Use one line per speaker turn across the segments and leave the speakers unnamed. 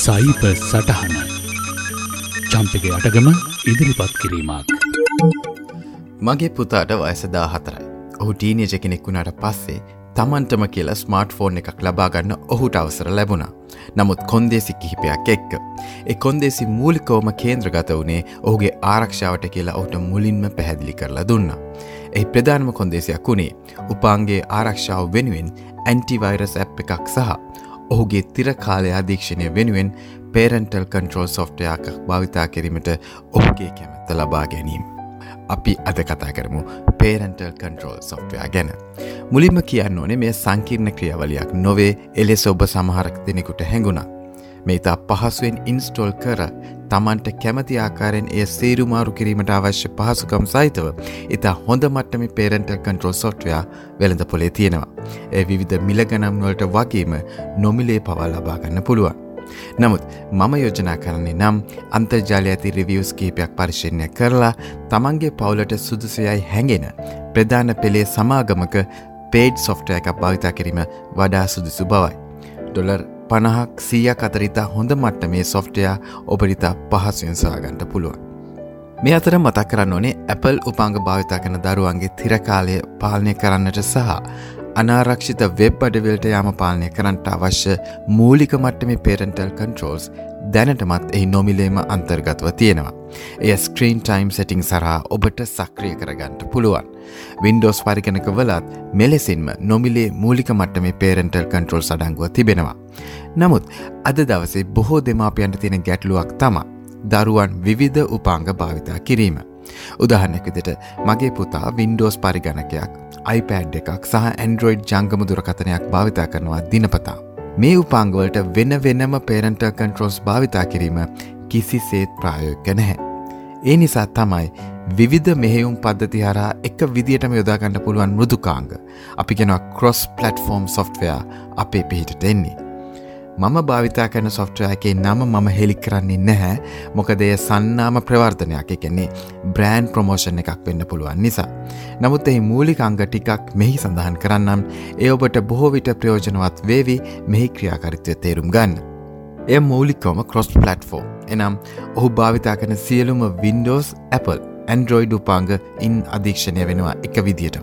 සයිප සටහන චම්පක අටගම ඉදිරිපත් කිරීමක්
මගේ පුතාට වයසදා හතරයි ඔහු ටීනියජ කෙනෙක් වුණට පස්සේ තමන්ටම කියලා ස්මාර්ට් ෆෝන් එකක් ලබාගන්න ඔහුට අවසර ලැබුණා නමුත් කොන්දේසි කිහිපයක් එක්ක. එ කොන්දේසි මූලිකෝම කේන්ද්‍රගත වනේ ඔහුගේ ආරක්ෂාවට කියලා ඔහුට මුලින්ම පැහැදිලි කරලා දුන්න. එහි ප්‍රධානම කොන්දේසියක් වුණේ උපාන්ගේ ආරක්ෂාව වෙනුවෙන් ඇන්ටිවයිරස් ඇප් එකක් සහ ඔහුගේ තිරකාලය අධීක්ෂණය වෙනුවෙන් පේරන්ටල් කන්ට්‍රෝල් සොෆ්ටයාක භාවිතා කිරීමට ඔහුගේ කැමැත්ත ලබා ගැනීම. අපි අද කතා කරමු පේරන්ටල් කන්ට්‍රෝල් සොෆ්ටයා ගැන. මුලින්ම කියන්න ඕනේ මේ සංකීර්ණ ක්‍රියවලයක් නොවේ එලෙස ඔබ සමහරක් දෙනෙකුට හැඟුණා. මේ ඉතා පහසුවෙන් ඉන්ස්ටෝල් කර තමන්ට කැමති ආකාරයෙන් එය සේරුමාරු කිරීමට අවශ්‍ය පහසුකම් සහිතව ඉතා හොඳ මට්ටමි පේරන්ටල් කන්ට්‍රෝල් සොෆ්ටයා වෙළඳ පොලේ තියෙනවා. ඒ විවිධ මිලගනම් වලට වගේම නොමිලේ පවා ලබාගන්න පුළුවන්. නමුත් මම යෝජනා කරන්නේ නම් අන්තර්ජාලය ඇති රිවියස් කීපයක් පරිශෂණය කරලා තමන්ගේ පවුලට සුදුසයයි හැඟෙන ප්‍රධාන පෙළේ සමාගමක පේඩ් සොෆ්ටය එකක් භාවිතා කිරීම වඩා සුදුසු බවයි. ඩොලර් පණහක් සීයක් අතරිතා හොඳ මට්ට මේ සොෆ්ටයා ඔබරිතා පහසුවෙන් සොයාගන්ට පුළුවන්. මේ අතර මතක් කරන්න ඕනේ Apple උපාංග භාවිතා කන දරුවන්ගේ තිරකාලය පාලනය කරන්නට සහ අනාරක්ෂිත වෙබ් අඩවල්ට යාම පාලනය කරන්නට අවශ්‍ය මූලික මට්ටමි පේරන්ටල් කන්ට්‍රෝල්ස් දැනටමත් එහි නොමිලේම අන්තර්ගතව තියෙනවා. එය ස්ක්‍රීන් ටයිම් සෙටිං සරහා ඔබට සක්‍රිය කරගන්නට පුළුවන්. වින්ඩෝස් පරිගණක වලත් මෙලෙසින්ම නොමිලේ මූලික මට්ටමේ පේරෙන්ටල් කන්ට්‍රෝල් සඩංගුව තිබෙනවා. නමුත් අද දවසේ බොහෝ දෙමාපියන්ට තියෙන ගැටලුවක් තමා දරුවන් විවිධ උපාංග භාවිතා කිරීම. උදාහරණයක් විදිට මගේ පුතා වින්ඩෝස් පරිගණකයක් iPad එකක් සහ ඇන්ඩරෝයිඩ් ජංගම දුරකථනයක් භාවිතා කරනවා දිනපතා. මේ උපාංගවලට වෙන වෙනම පේරන්ට කන්ට්‍රෝස් භාවිතා කිරීම කිසිසේත් ප්‍රායෝග්‍ය නැහැ. ඒ නිසා තමයි විවිධ මෙහෙයුම් පද්ධති හරා එක විදිටම යොදාගන්න පුළුවන් මෘදුකාංග අපි කෙනවා කොස් පලට්ෆෝර්ම් සොෆ්ටවයා අපේ පිහිටට එන්නේ. මම භාවිතා කරන සොෆ්ටයකේ නම මම හෙළි කරන්නේ නැහැ මොකද එය සන්නාම ප්‍රවර්ධනයක් එකන්නේ බ්‍රෑන්් ප්‍රමෝෂණ එකක් වෙන්න පුළුවන් නිසා. නමුත් එහි මූලික අංග ටිකක් මෙහි සඳහන් කරන්නම් ඒ ඔබට බොහෝ විට ප්‍රයෝජනවත් වේවි මෙහි ක්‍රියාකරිත්වය තේරුම් ගන්න. එය මූලිකවම කොස් පලට්ෆෝම් එනම් ඔහු භාවිතා කන සියලුම Windows Apple ඇන්ඩරෝයිඩ් උපාංග ඉන් අධීක්ෂණය වෙනවා එක විදියට.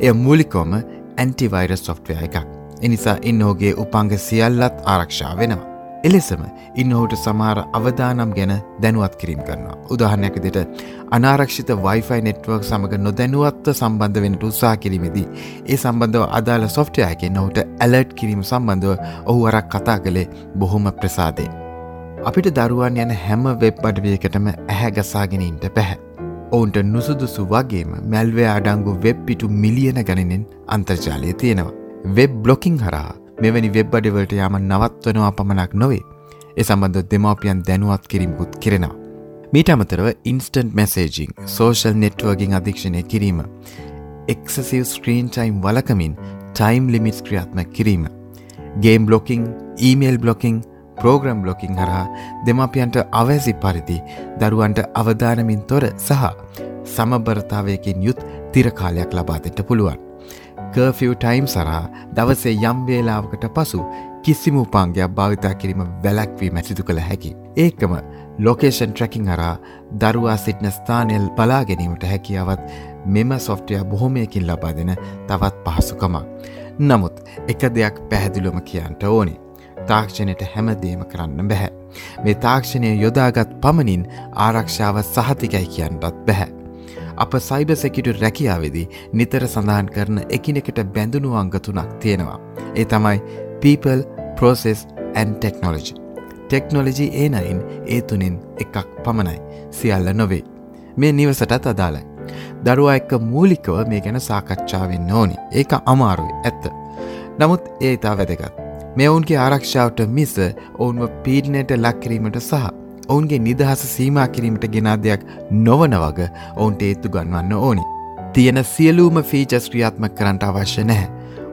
එය මූලිකෝම ඇන්ටිවයිරස් සොෆ්ටය එකක්. එනිසා ඉන්නෝගේ උපංග සියල්ලත් ආරක්ෂා වෙනවා. එලෙසම ඉන්නහුට සමහර අවදානම් ගැන දැනුවත් කිරීම කරනවා. උදාහරණයක් විදිහට අනාරක්ෂිත Wi-Fi network සමග නොදැනුවත්ව සම්බන්ධ වෙන්නට උත්සාහ කිරීමේදී ඒ සම්බන්ධව අදාළ software එකෙන් ඔහුට alert කිරීම සම්බන්ධව ඔහු වරක් කතා කළේ බොහොම ප්‍රසාදයෙන්. අපිට දරුවන් යන හැම වෙබ් අඩවියකටම ඇහැ ගසාගෙන ඉන්න බැහැ. ඔවුන්ට නුසුදුසු වගේම මැල්වය අඩංගු වෙබ් පිටු මිලියන ගණනෙන් අන්තර්ජාලය තියෙනවා. වෙබ් බ්ලොකින් හරහා මෙවැනි වෙබ් අඩවලට යාම නවත්වනවා පමණක් නොවේ එ සම්බන්ධ දෙමාපියන් දැනුවත් කිරීමකුත් කෙරෙනවා. මීට අමතරව ඉන්ස්ටන්ට් මැසේජිං සෝෂල් නෙට්වර්ගින් අධීක්ෂණය කිරීම. එක්සසිව් ස්ක්‍රීන් ටයිම් වලකමින් ටයිම් ලිමිටස් ක්‍රියාත්ම කිරීම. Game blocking email blocking program blocking හරහා දෙමාපියන්ට අවැසි පරිදි දරුවන්ට අවධානමින් තොර සහ සමබරතාවයකින් යුත් තිරකාලයක් ලබාතෙට පුළුවන්. කර්ෆිව් ටයිම් සරහා දවසේ යම් වේලාවකට පසු කිසිම උපාංගයක් භාවිතා කිරීම වැලැක්වී මැසිදු කළ හැකි. ඒකම ලොකේෂන් ට්‍රැකින් හරා දරුවා සිටින ස්ථානයල් බලා ගැනීමට හැකියාවත් මෙම සොෆ්ටය බොහොමයකින් ලබා දෙන තවත් පහසුකමක්. නමුත් එක දෙයක් පැහැදිලුම කියන්ට ඕනි. තාක්ෂණයට හැමදේම කරන්න බැහැ. මේ තාක්ෂණය යොදාගත් පමණින් ආරක්ෂාව සහතිකයි කියන්නටත් බැහැ. අප සයිබ සෙකිටු රැකියාවෙදී නිතර සඳහන් කරන එකිනෙකට බැඳුණු අංගතුනක් තියෙනවා. ඒ තමයි people, process and technology. Technology ඒ නයින් ඒ තුනින් එකක් පමණයි සියල්ල නොවේ. මේ නිවසටත් අදාලයි. දරුවා එක්ක මූලිකව මේ ගැන සාකච්ඡාවෙන්න ඕනි ඒක අමාරුයි ඇත්ත. නමුත් ඒ ඉතා වැදගත්. මේ ඔවුන්ගේ ආරක්ෂාවට මිස ඔවුන්ව පීඩනයට ලක්කිරීමට සහ ඔවුන්ගේ නිදහස සීමා කිරීමට ගෙනාදයක් නොවන වග ඔවුන්ට ඒත්තු ගන්වන්න ඕනි. තියෙන සියලූම ෆීචස් ක්‍රියාත්ම කරන්නට අවශ්‍ය නැහැ.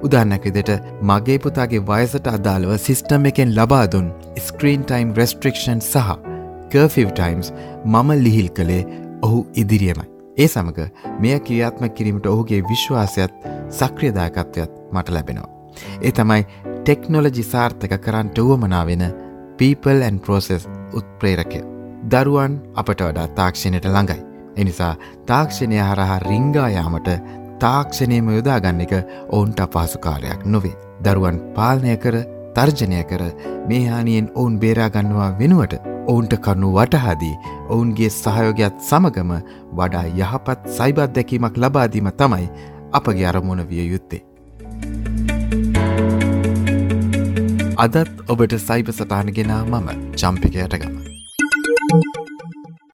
උදාන්නක දෙට මගේ පුතාගේ වයසට අදාළව සිිස්ටම් එකෙන් ලබාදුන් ස්ක්‍රීන් ටයිම් රෙස්ට්‍රික්ෂන් සහ කර්ෆිව් ටයිම්ස් මම ලිහිල් කළේ ඔහු ඉදිරියමයි. ඒ සමඟ මෙය ක්‍රියාත්ම කිරීමට ඔහුගේ විශ්වාසයත් සක්‍රියදායකත්වයත් මට ලැබෙනවා. ඒ තමයි ටෙක්නොලජි සාර්ථක කරන්නට වුවමනාවෙන people and process උත්ප්‍රේරකය. දරුවන් අපට වඩා තාක්ෂණයට ළඟයි. එනිසා තාක්ෂණය හරහා රිංගා යාමට තාක්ෂණයම යොදාගන්න එක ඔවුන්ට අපහසුකාරයක් නොවේ. දරුවන් පාලනය කර තර්ජනය කර මේ හානියෙන් ඔවුන් බේරාගන්නවා වෙනුවට ඔවුන්ට කරුණු වටහාදී ඔවුන්ගේ සහයෝගයක් සමගම වඩා යහපත් සයිබත් දැකීමක් ලබාදීම තමයි අපගේ අරමුණ විය යුත්තේ. අදත් ඔබට සයිබ සටහන ගෙනා මම චම්පිකයට ගම.